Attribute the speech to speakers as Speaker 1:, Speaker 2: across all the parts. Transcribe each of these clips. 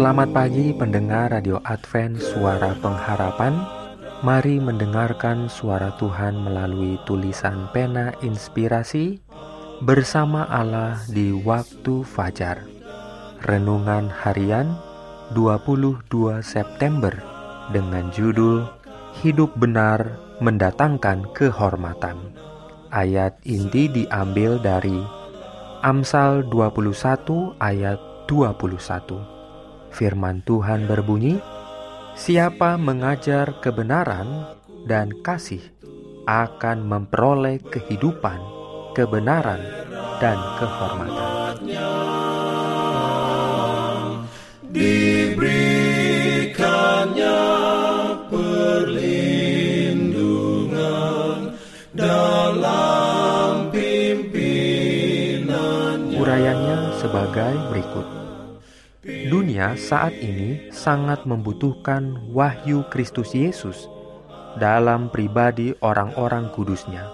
Speaker 1: Selamat pagi pendengar Radio Advent Suara Pengharapan. Mari mendengarkan suara Tuhan melalui tulisan pena inspirasi Bersama Allah di waktu fajar. Renungan harian 22 September Dengan judul Hidup benar mendatangkan kehormatan. Ayat inti diambil dari Amsal 21 ayat 21 Firman Tuhan berbunyi, "Siapa mengajar kebenaran dan kasih akan memperoleh kehidupan, kebenaran, dan kehormatan."
Speaker 2: Diberikannya perlindungan dalam pimpinannya.
Speaker 1: Urayanya sebagai berikut. Dunia saat ini sangat membutuhkan wahyu Kristus Yesus dalam pribadi orang-orang kudusnya.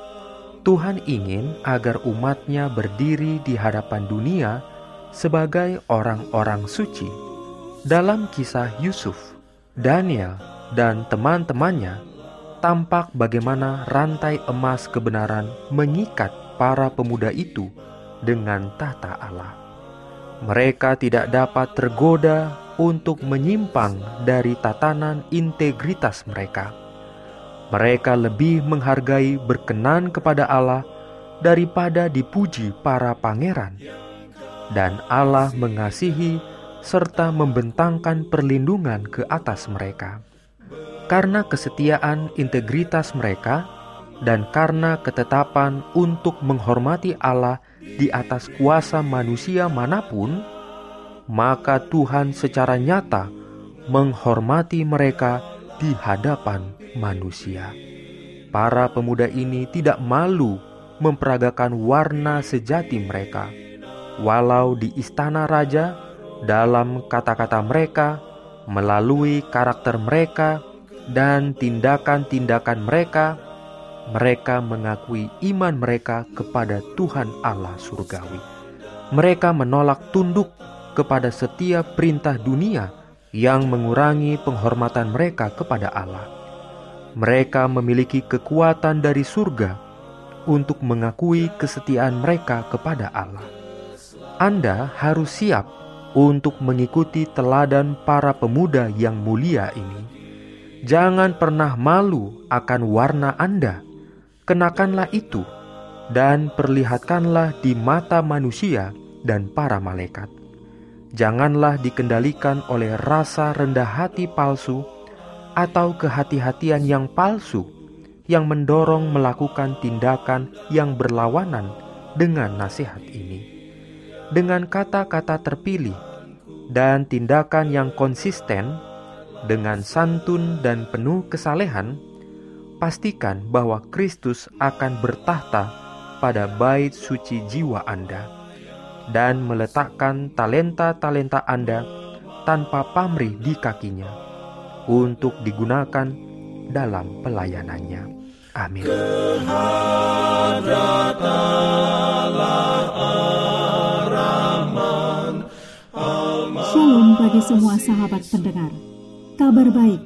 Speaker 1: Tuhan ingin agar umatnya berdiri di hadapan dunia sebagai orang-orang suci. Dalam kisah Yusuf, Daniel, dan teman-temannya, tampak bagaimana rantai emas kebenaran mengikat para pemuda itu dengan tata Allah. Mereka tidak dapat tergoda untuk menyimpang dari tatanan integritas mereka. Mereka lebih menghargai berkenan kepada Allah daripada dipuji para pangeran, dan Allah mengasihi serta membentangkan perlindungan ke atas mereka. Karena kesetiaan integritas mereka dan karena ketetapan untuk menghormati Allah di atas kuasa manusia mana pun, maka Tuhan secara nyata menghormati mereka di hadapan manusia. Para pemuda ini tidak malu memperagakan warna sejati mereka, walau di istana raja, dalam kata-kata mereka, melalui karakter mereka, dan tindakan-tindakan mereka mereka mengakui iman mereka kepada Tuhan Allah surgawi. Mereka menolak tunduk kepada setiap perintah dunia yang mengurangi penghormatan mereka kepada Allah. Mereka memiliki kekuatan dari surga untuk mengakui kesetiaan mereka kepada Allah. Anda harus siap untuk mengikuti teladan para pemuda yang mulia ini. Jangan pernah malu akan warna Anda kenakanlah itu dan perlihatkanlah di mata manusia dan para malaikat. Janganlah dikendalikan oleh rasa rendah hati palsu atau kehati-hatian yang palsu yang mendorong melakukan tindakan yang berlawanan dengan nasihat ini. Dengan kata-kata terpilih dan tindakan yang konsisten, dengan santun dan penuh kesalehan, pastikan bahwa Kristus akan bertahta pada bait suci jiwa Anda dan meletakkan talenta-talenta Anda tanpa pamrih di kakinya untuk digunakan dalam pelayanannya. Amin.
Speaker 3: Shalom bagi semua sahabat pendengar. Kabar baik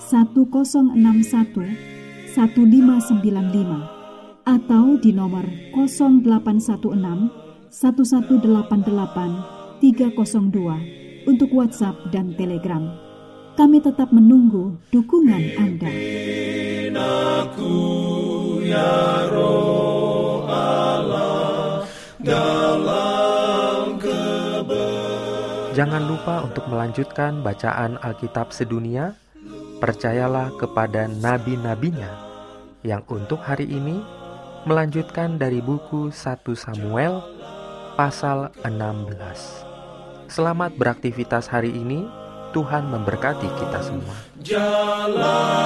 Speaker 3: 1061 1595 atau di nomor 0816 1188 302 untuk WhatsApp dan Telegram. Kami tetap menunggu dukungan Anda.
Speaker 2: ya roh Allah dalam
Speaker 1: Jangan lupa untuk melanjutkan bacaan Alkitab sedunia. Percayalah kepada nabi-nabinya yang untuk hari ini melanjutkan dari buku 1 Samuel pasal 16. Selamat beraktivitas hari ini. Tuhan memberkati kita semua.
Speaker 2: jalan